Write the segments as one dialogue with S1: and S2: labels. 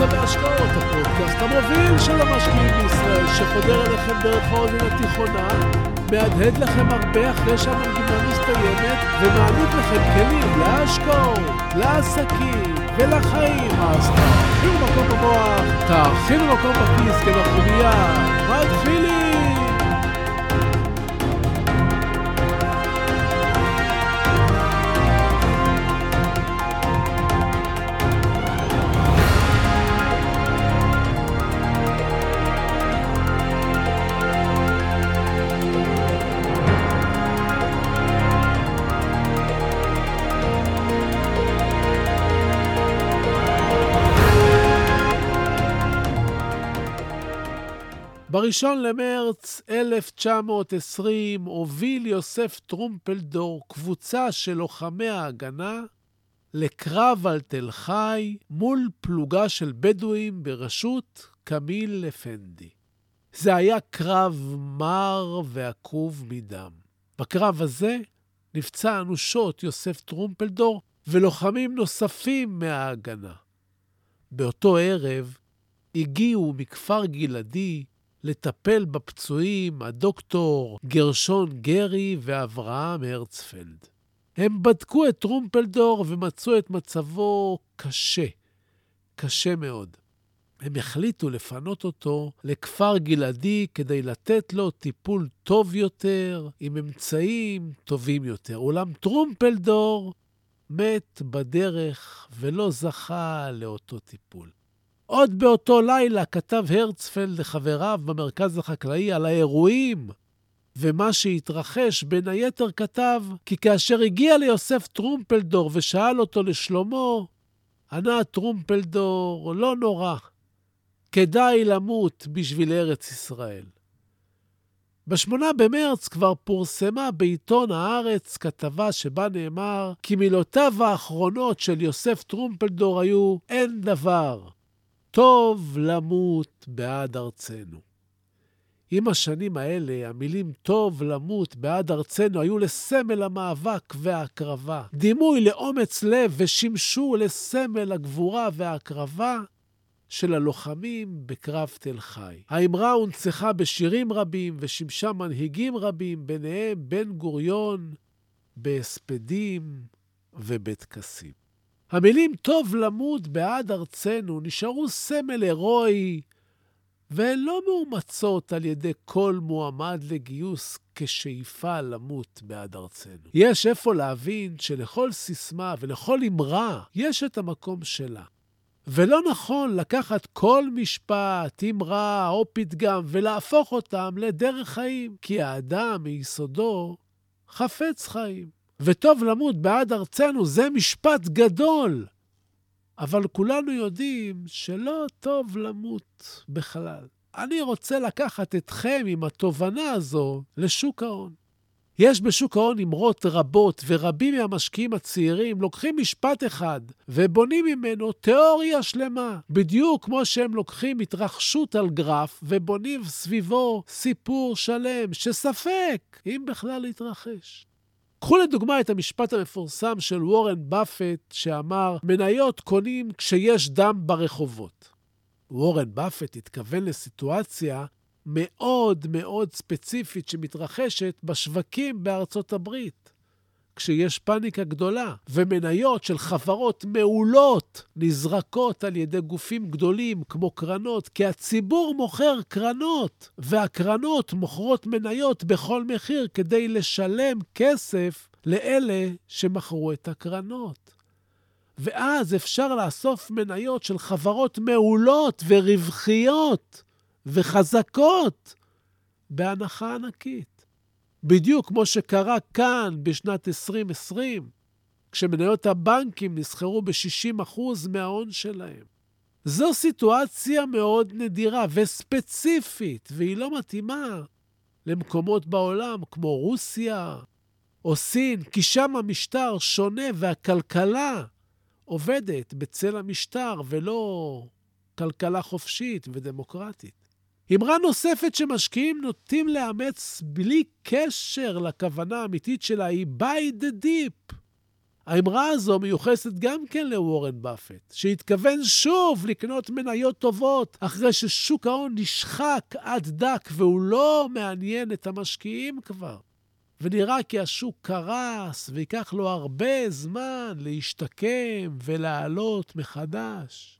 S1: בורסה והשקעות, הפודקאסט המוביל של המשקיעים בישראל, שחודר אליכם דרך האוזן התיכונה, מהדהד לכם הרבה אחרי שהמנגינה מסתיימת, ומעניק לכם כלים להשקעות, לעסקים ולחיים. אז תאכילו מקום במוח, תאכילו מקום בכיס, כי אנחנו מיד מתחילים! בראשון למרץ 1920 הוביל יוסף טרומפלדור קבוצה של לוחמי ההגנה לקרב על תל חי מול פלוגה של בדואים בראשות כמיל אפנדי. זה היה קרב מר ועקוב מדם. בקרב הזה נפצע אנושות יוסף טרומפלדור ולוחמים נוספים מההגנה. באותו ערב הגיעו מכפר גלעדי לטפל בפצועים הדוקטור גרשון גרי ואברהם הרצפלד. הם בדקו את טרומפלדור ומצאו את מצבו קשה, קשה מאוד. הם החליטו לפנות אותו לכפר גלעדי כדי לתת לו טיפול טוב יותר, עם אמצעים טובים יותר. אולם טרומפלדור מת בדרך ולא זכה לאותו טיפול. עוד באותו לילה כתב הרצפלד לחבריו במרכז החקלאי על האירועים ומה שהתרחש, בין היתר כתב כי כאשר הגיע ליוסף טרומפלדור ושאל אותו לשלומו, ענה טרומפלדור, לא נורא, כדאי למות בשביל ארץ ישראל. בשמונה במרץ כבר פורסמה בעיתון הארץ כתבה שבה נאמר כי מילותיו האחרונות של יוסף טרומפלדור היו אין דבר. טוב למות בעד ארצנו. עם השנים האלה, המילים טוב למות בעד ארצנו היו לסמל המאבק וההקרבה, דימוי לאומץ לב ושימשו לסמל הגבורה וההקרבה של הלוחמים בקרב תל חי. האמרה הונצחה בשירים רבים ושימשה מנהיגים רבים, ביניהם בן גוריון, בהספדים ובטקסים. המילים טוב למות בעד ארצנו נשארו סמל הירואי, והן לא מאומצות על ידי כל מועמד לגיוס כשאיפה למות בעד ארצנו. יש איפה להבין שלכל סיסמה ולכל אמרה יש את המקום שלה. ולא נכון לקחת כל משפט, אמרה או פתגם ולהפוך אותם לדרך חיים, כי האדם מיסודו חפץ חיים. וטוב למות בעד ארצנו, זה משפט גדול. אבל כולנו יודעים שלא טוב למות בכלל. אני רוצה לקחת אתכם עם התובנה הזו לשוק ההון. יש בשוק ההון אמרות רבות, ורבים מהמשקיעים הצעירים לוקחים משפט אחד ובונים ממנו תיאוריה שלמה, בדיוק כמו שהם לוקחים התרחשות על גרף ובונים סביבו סיפור שלם, שספק אם בכלל יתרחש. קחו לדוגמה את המשפט המפורסם של וורן באפט, שאמר, מניות קונים כשיש דם ברחובות. וורן באפט התכוון לסיטואציה מאוד מאוד ספציפית שמתרחשת בשווקים בארצות הברית. כשיש פאניקה גדולה, ומניות של חברות מעולות נזרקות על ידי גופים גדולים כמו קרנות, כי הציבור מוכר קרנות, והקרנות מוכרות מניות בכל מחיר כדי לשלם כסף לאלה שמכרו את הקרנות. ואז אפשר לאסוף מניות של חברות מעולות ורווחיות וחזקות בהנחה ענקית. בדיוק כמו שקרה כאן בשנת 2020, כשמניות הבנקים נסחרו ב-60% מההון שלהם. זו סיטואציה מאוד נדירה וספציפית, והיא לא מתאימה למקומות בעולם כמו רוסיה או סין, כי שם המשטר שונה והכלכלה עובדת בצל המשטר ולא כלכלה חופשית ודמוקרטית. אמרה נוספת שמשקיעים נוטים לאמץ בלי קשר לכוונה האמיתית שלה היא buy the deep. האמרה הזו מיוחסת גם כן לוורן באפט, שהתכוון שוב לקנות מניות טובות אחרי ששוק ההון נשחק עד דק והוא לא מעניין את המשקיעים כבר. ונראה כי השוק קרס וייקח לו הרבה זמן להשתקם ולעלות מחדש.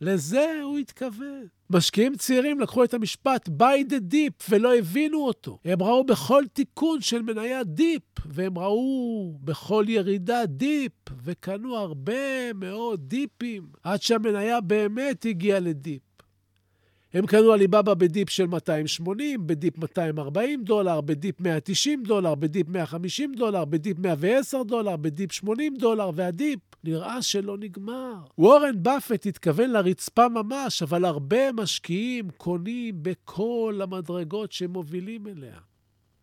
S1: לזה הוא התכוון. משקיעים צעירים לקחו את המשפט buy the dip ולא הבינו אותו. הם ראו בכל תיקון של מניה dip, והם ראו בכל ירידה dip, וקנו הרבה מאוד דיפים, עד שהמניה באמת הגיעה ל dip. הם קנו עליבאבא ב dip של 280, ב dip 240 דולר, ב dip 190 דולר, ב dip 150 דולר, ב dip 110 דולר, ב dip 80 דולר, וה dip נראה שלא נגמר. וורן באפט התכוון לרצפה ממש, אבל הרבה משקיעים קונים בכל המדרגות שהם מובילים אליה.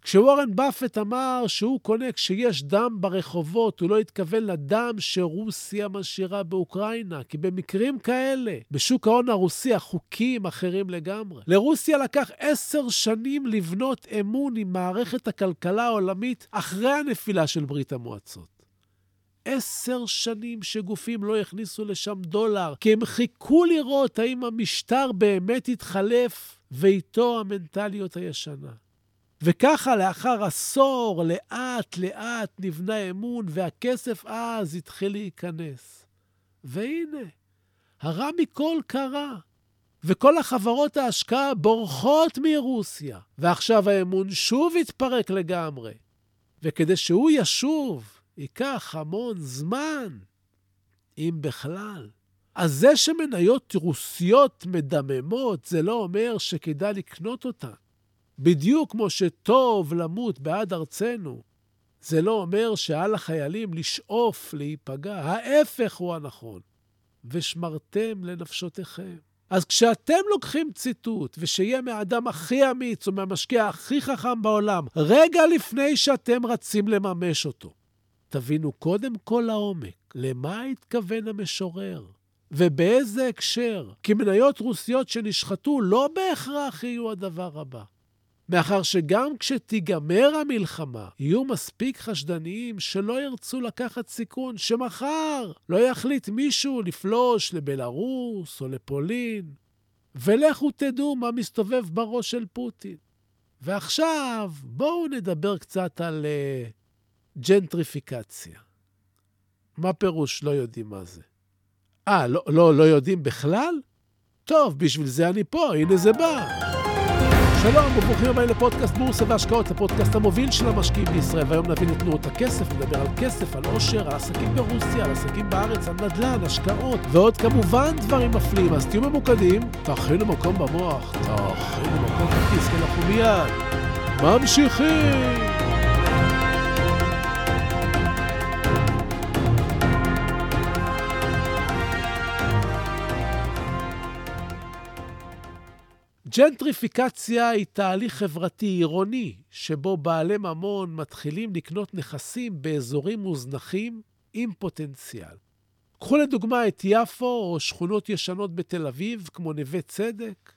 S1: כשוורן באפט אמר שהוא קונה כשיש דם ברחובות, הוא לא התכוון לדם שרוסיה משאירה באוקראינה, כי במקרים כאלה, בשוק ההון הרוסי החוקים אחרים לגמרי. לרוסיה לקח עשר שנים לבנות אמון עם מערכת הכלכלה העולמית אחרי הנפילה של ברית המועצות. עשר שנים שגופים לא הכניסו לשם דולר, כי הם חיכו לראות האם המשטר באמת יתחלף, ואיתו המנטליות הישנה. וככה לאחר עשור, לאט-לאט נבנה אמון, והכסף אז התחיל להיכנס. והנה, הרע מכל קרה. וכל החברות ההשקעה בורחות מרוסיה, ועכשיו האמון שוב התפרק לגמרי. וכדי שהוא ישוב, ייקח המון זמן, אם בכלל. אז זה שמניות רוסיות מדממות, זה לא אומר שכדאי לקנות אותן. בדיוק כמו שטוב למות בעד ארצנו, זה לא אומר שעל החיילים לשאוף להיפגע, ההפך הוא הנכון. ושמרתם לנפשותיכם. אז כשאתם לוקחים ציטוט, ושיהיה מהאדם הכי אמיץ או מהמשקיע הכי חכם בעולם, רגע לפני שאתם רצים לממש אותו, תבינו קודם כל לעומק למה התכוון המשורר, ובאיזה הקשר. כי מניות רוסיות שנשחטו לא בהכרח יהיו הדבר הבא. מאחר שגם כשתיגמר המלחמה, יהיו מספיק חשדניים שלא ירצו לקחת סיכון, שמחר לא יחליט מישהו לפלוש לבלארוס או לפולין. ולכו תדעו מה מסתובב בראש של פוטין. ועכשיו, בואו נדבר קצת על uh, ג'נטריפיקציה. מה פירוש לא יודעים מה זה? אה, לא, לא, לא יודעים בכלל? טוב, בשביל זה אני פה, הנה זה בא. שלום וברוכים הבאים לפודקאסט בורסה והשקעות, הפודקאסט המוביל של המשקיעים בישראל. והיום נבין את תנועות הכסף, נדבר על כסף, על עושר, על עסקים ברוסיה, על עסקים בארץ, על נדל"ן, השקעות, ועוד כמובן דברים מפליאים. אז תהיו ממוקדים, תאכינו מקום במוח, תאכינו מקום בכיס, כי אנחנו מיד ממשיכים. ג'נטריפיקציה היא תהליך חברתי עירוני, שבו בעלי ממון מתחילים לקנות נכסים באזורים מוזנחים עם פוטנציאל. קחו לדוגמה את יפו או שכונות ישנות בתל אביב, כמו נווה צדק.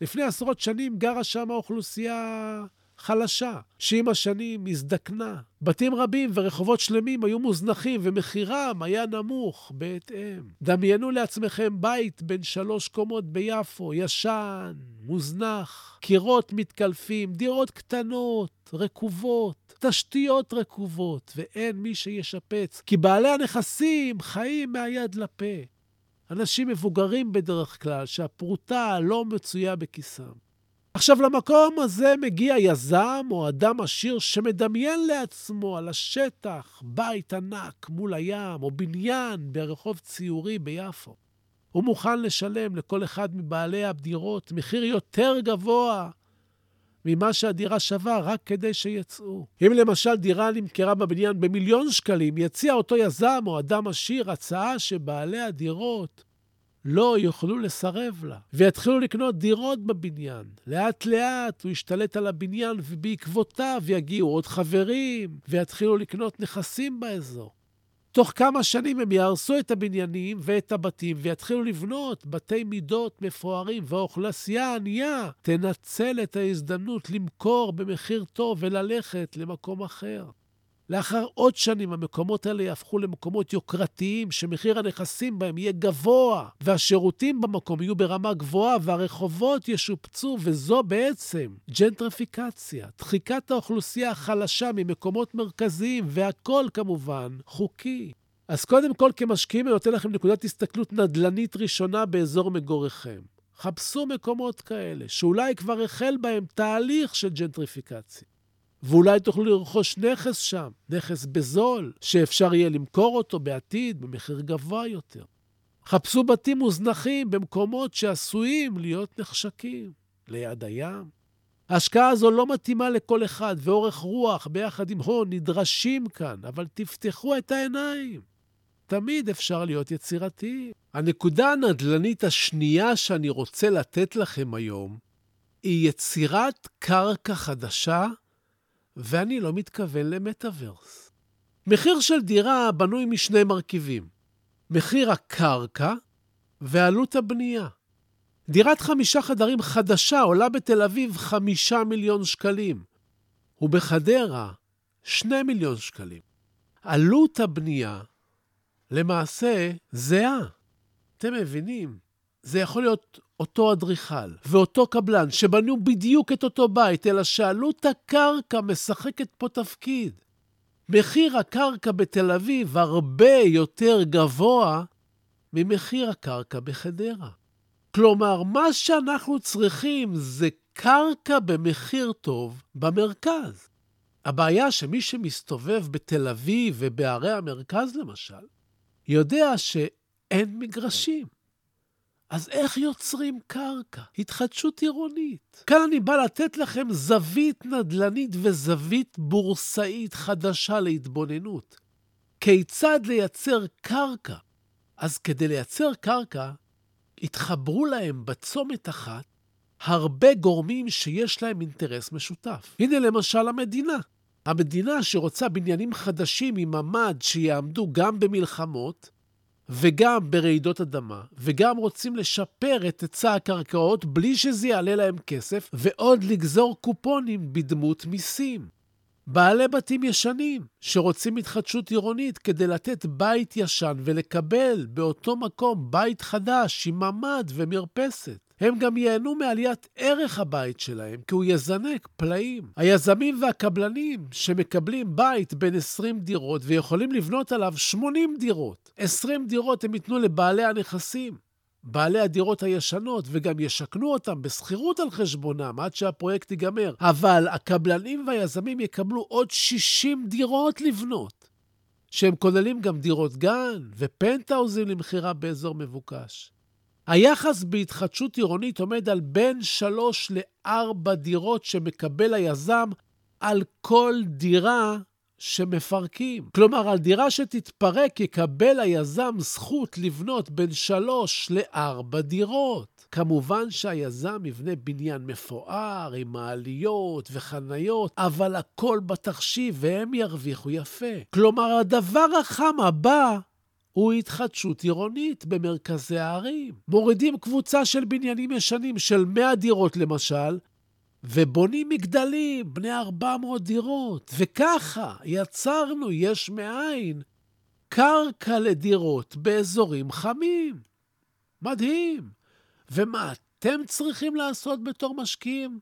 S1: לפני עשרות שנים גרה שם אוכלוסייה חלשה, שעם השנים הזדקנה. בתים רבים ורחובות שלמים היו מוזנחים ומחירם היה נמוך בהתאם. דמיינו לעצמכם בית בן שלוש קומות ביפו, ישן, מוזנח, קירות מתקלפים, דירות קטנות, רקובות, תשתיות רקובות, ואין מי שישפץ, כי בעלי הנכסים חיים מהיד לפה. אנשים מבוגרים בדרך כלל, שהפרוטה לא מצויה בכיסם. עכשיו, למקום הזה מגיע יזם או אדם עשיר שמדמיין לעצמו על השטח בית ענק מול הים, או בניין ברחוב ציורי ביפו. הוא מוכן לשלם לכל אחד מבעלי הדירות מחיר יותר גבוה ממה שהדירה שווה רק כדי שיצאו. אם למשל דירה נמכרה בבניין במיליון שקלים, יציע אותו יזם או אדם עשיר הצעה שבעלי הדירות לא יוכלו לסרב לה, ויתחילו לקנות דירות בבניין. לאט-לאט הוא ישתלט על הבניין, ובעקבותיו יגיעו עוד חברים, ויתחילו לקנות נכסים באזור. תוך כמה שנים הם יהרסו את הבניינים ואת הבתים ויתחילו לבנות בתי מידות מפוארים, והאוכלוסייה הענייה תנצל את ההזדמנות למכור במחיר טוב וללכת למקום אחר. לאחר עוד שנים המקומות האלה יהפכו למקומות יוקרתיים, שמחיר הנכסים בהם יהיה גבוה, והשירותים במקום יהיו ברמה גבוהה, והרחובות ישופצו, וזו בעצם ג'נטריפיקציה, דחיקת האוכלוסייה החלשה ממקומות מרכזיים, והכול כמובן חוקי. אז קודם כל, כמשקיעים, אני נותן לכם נקודת הסתכלות נדל"נית ראשונה באזור מגוריכם. חפשו מקומות כאלה, שאולי כבר החל בהם תהליך של ג'נטריפיקציה. ואולי תוכלו לרכוש נכס שם, נכס בזול, שאפשר יהיה למכור אותו בעתיד במחיר גבוה יותר. חפשו בתים מוזנחים במקומות שעשויים להיות נחשקים, ליד הים. ההשקעה הזו לא מתאימה לכל אחד, ואורך רוח ביחד עם הון נדרשים כאן, אבל תפתחו את העיניים. תמיד אפשר להיות יצירתיים. הנקודה הנדל"נית השנייה שאני רוצה לתת לכם היום היא יצירת קרקע חדשה ואני לא מתכוון למטאוורס. מחיר של דירה בנוי משני מרכיבים, מחיר הקרקע ועלות הבנייה. דירת חמישה חדרים חדשה עולה בתל אביב חמישה מיליון שקלים, ובחדרה שני מיליון שקלים. עלות הבנייה למעשה זהה. אתם מבינים? זה יכול להיות אותו אדריכל ואותו קבלן שבנו בדיוק את אותו בית, אלא שעלות הקרקע משחקת פה תפקיד. מחיר הקרקע בתל אביב הרבה יותר גבוה ממחיר הקרקע בחדרה. כלומר, מה שאנחנו צריכים זה קרקע במחיר טוב במרכז. הבעיה שמי שמסתובב בתל אביב ובערי המרכז למשל, יודע שאין מגרשים. אז איך יוצרים קרקע? התחדשות עירונית. כאן אני בא לתת לכם זווית נדל"נית וזווית בורסאית חדשה להתבוננות. כיצד לייצר קרקע? אז כדי לייצר קרקע, התחברו להם בצומת אחת הרבה גורמים שיש להם אינטרס משותף. הנה למשל המדינה. המדינה שרוצה בניינים חדשים עם ממ"ד שיעמדו גם במלחמות, וגם ברעידות אדמה, וגם רוצים לשפר את היצע הקרקעות בלי שזה יעלה להם כסף, ועוד לגזור קופונים בדמות מיסים. בעלי בתים ישנים שרוצים התחדשות עירונית כדי לתת בית ישן ולקבל באותו מקום בית חדש עם ממ"ד ומרפסת. הם גם ייהנו מעליית ערך הבית שלהם, כי הוא יזנק פלאים. היזמים והקבלנים שמקבלים בית בין 20 דירות ויכולים לבנות עליו 80 דירות, 20 דירות הם ייתנו לבעלי הנכסים. בעלי הדירות הישנות, וגם ישכנו אותם בשכירות על חשבונם עד שהפרויקט ייגמר. אבל הקבלנים והיזמים יקבלו עוד 60 דירות לבנות, שהם כוללים גם דירות גן ופנטהאוזים למכירה באזור מבוקש. היחס בהתחדשות עירונית עומד על בין שלוש לארבע דירות שמקבל היזם על כל דירה שמפרקים. כלומר, על דירה שתתפרק יקבל היזם זכות לבנות בין שלוש לארבע דירות. כמובן שהיזם יבנה בניין מפואר עם מעליות וחניות, אבל הכל בתחשיב והם ירוויחו יפה. כלומר, הדבר החם הבא הוא התחדשות עירונית במרכזי הערים. מורידים קבוצה של בניינים ישנים של 100 דירות למשל, ובונים מגדלים בני 400 דירות. וככה יצרנו יש מאין קרקע לדירות באזורים חמים. מדהים. ומה אתם צריכים לעשות בתור משקיעים?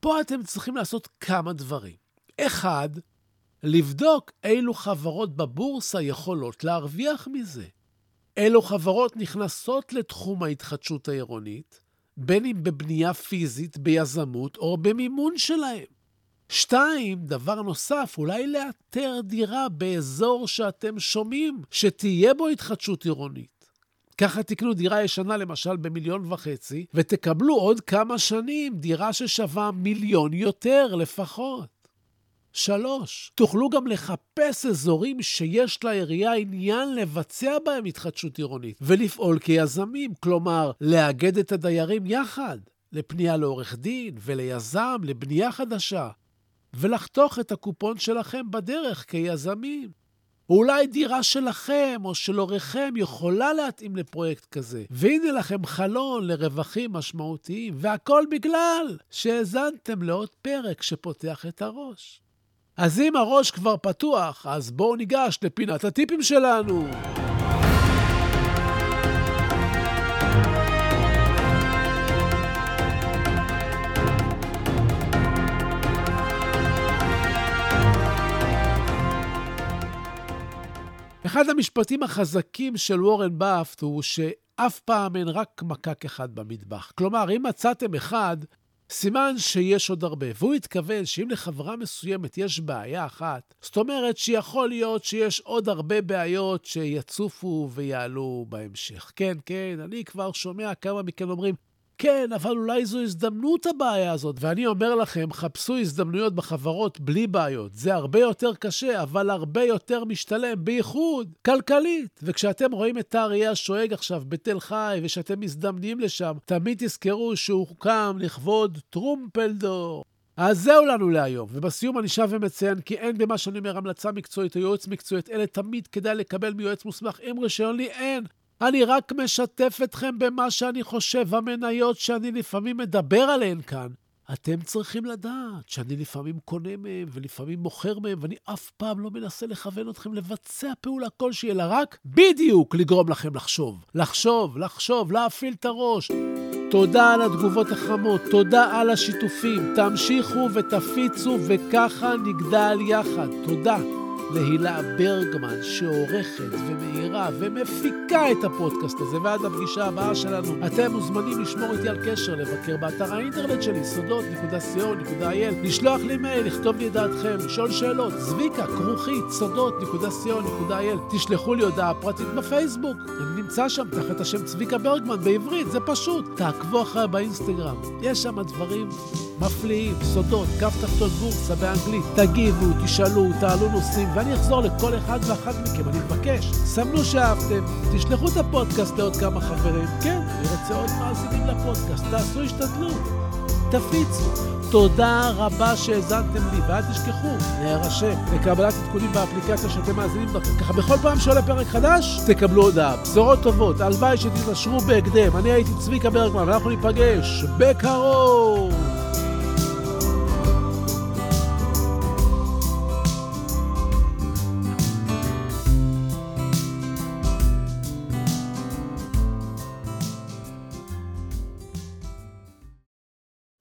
S1: פה אתם צריכים לעשות כמה דברים. אחד, לבדוק אילו חברות בבורסה יכולות להרוויח מזה. אילו חברות נכנסות לתחום ההתחדשות העירונית, בין אם בבנייה פיזית, ביזמות או במימון שלהם. שתיים, דבר נוסף, אולי לאתר דירה באזור שאתם שומעים שתהיה בו התחדשות עירונית. ככה תקנו דירה ישנה למשל במיליון וחצי, ותקבלו עוד כמה שנים דירה ששווה מיליון יותר לפחות. שלוש, תוכלו גם לחפש אזורים שיש לעירייה עניין לבצע בהם התחדשות עירונית ולפעול כיזמים, כלומר, לאגד את הדיירים יחד, לפנייה לעורך דין וליזם, לבנייה חדשה, ולחתוך את הקופון שלכם בדרך כיזמים. אולי דירה שלכם או של הוריכם יכולה להתאים לפרויקט כזה, והנה לכם חלון לרווחים משמעותיים, והכל בגלל שהאזנתם לעוד פרק שפותח את הראש. אז אם הראש כבר פתוח, אז בואו ניגש לפינת הטיפים שלנו. אחד המשפטים החזקים של וורן באפט הוא שאף פעם אין רק מקק אחד במטבח. כלומר, אם מצאתם אחד, סימן שיש עוד הרבה. והוא התכוון שאם לחברה מסוימת יש בעיה אחת, זאת אומרת שיכול להיות שיש עוד הרבה בעיות שיצופו ויעלו בהמשך. כן, כן, אני כבר שומע כמה מכם אומרים, כן, אבל אולי זו הזדמנות הבעיה הזאת. ואני אומר לכם, חפשו הזדמנויות בחברות בלי בעיות. זה הרבה יותר קשה, אבל הרבה יותר משתלם, בייחוד כלכלית. וכשאתם רואים את האריה השואג עכשיו בתל חי, ושאתם מזדמנים לשם, תמיד תזכרו שהוא הוקם לכבוד טרומפלדור. אז זהו לנו להיום, ובסיום אני שב ומציין כי אין במה שאני אומר המלצה מקצועית או יועץ מקצועית, אלה תמיד כדאי לקבל מיועץ מוסמך עם רישיון לי אין. אני רק משתף אתכם במה שאני חושב, המניות שאני לפעמים מדבר עליהן כאן. אתם צריכים לדעת שאני לפעמים קונה מהם ולפעמים מוכר מהם, ואני אף פעם לא מנסה לכוון אתכם לבצע פעולה כלשהי, אלא רק בדיוק לגרום לכם לחשוב. לחשוב, לחשוב, להפעיל את הראש. תודה על התגובות החמות, תודה על השיתופים. תמשיכו ותפיצו, וככה נגדל יחד. תודה. להילה ברגמן, שעורכת ומאירה ומפיקה את הפודקאסט הזה. ועד הפגישה הבאה שלנו, אתם מוזמנים לשמור איתי על קשר, לבקר באתר האינטרנט שלי, סודות.co.il, לשלוח לי מייל, לכתוב לי את דעתכם, לשאול שאלות, זביקה, כרוכית, סודות.co.il. תשלחו לי הודעה פרטית בפייסבוק, אני נמצא שם תחת השם צביקה ברגמן בעברית, זה פשוט. תעקבו אחריי באינסטגרם, יש שם דברים מפליאים, סודות, כף תחתון בורסה באנגלית. תגיבו, תשאלו, תעלו נושאים, ואני אחזור לכל אחד ואחת מכם, אני מבקש. סמנו שאהבתם, תשלחו את הפודקאסט לעוד כמה חברים. כן, אני רוצה עוד מאזינים לפודקאסט, תעשו השתדלות, תפיצו. תודה רבה שהאזנתם לי, ואל תשכחו להירשם לקבלת עדכונים באפליקציה שאתם מאזינים בה. ככה בכל פעם שעולה פרק חדש, תקבלו הודעה. בשורות טובות, הלוואי שתתעשרו בהקדם. אני הייתי צביקה ברגמן, ואנחנו ניפגש בקרוב.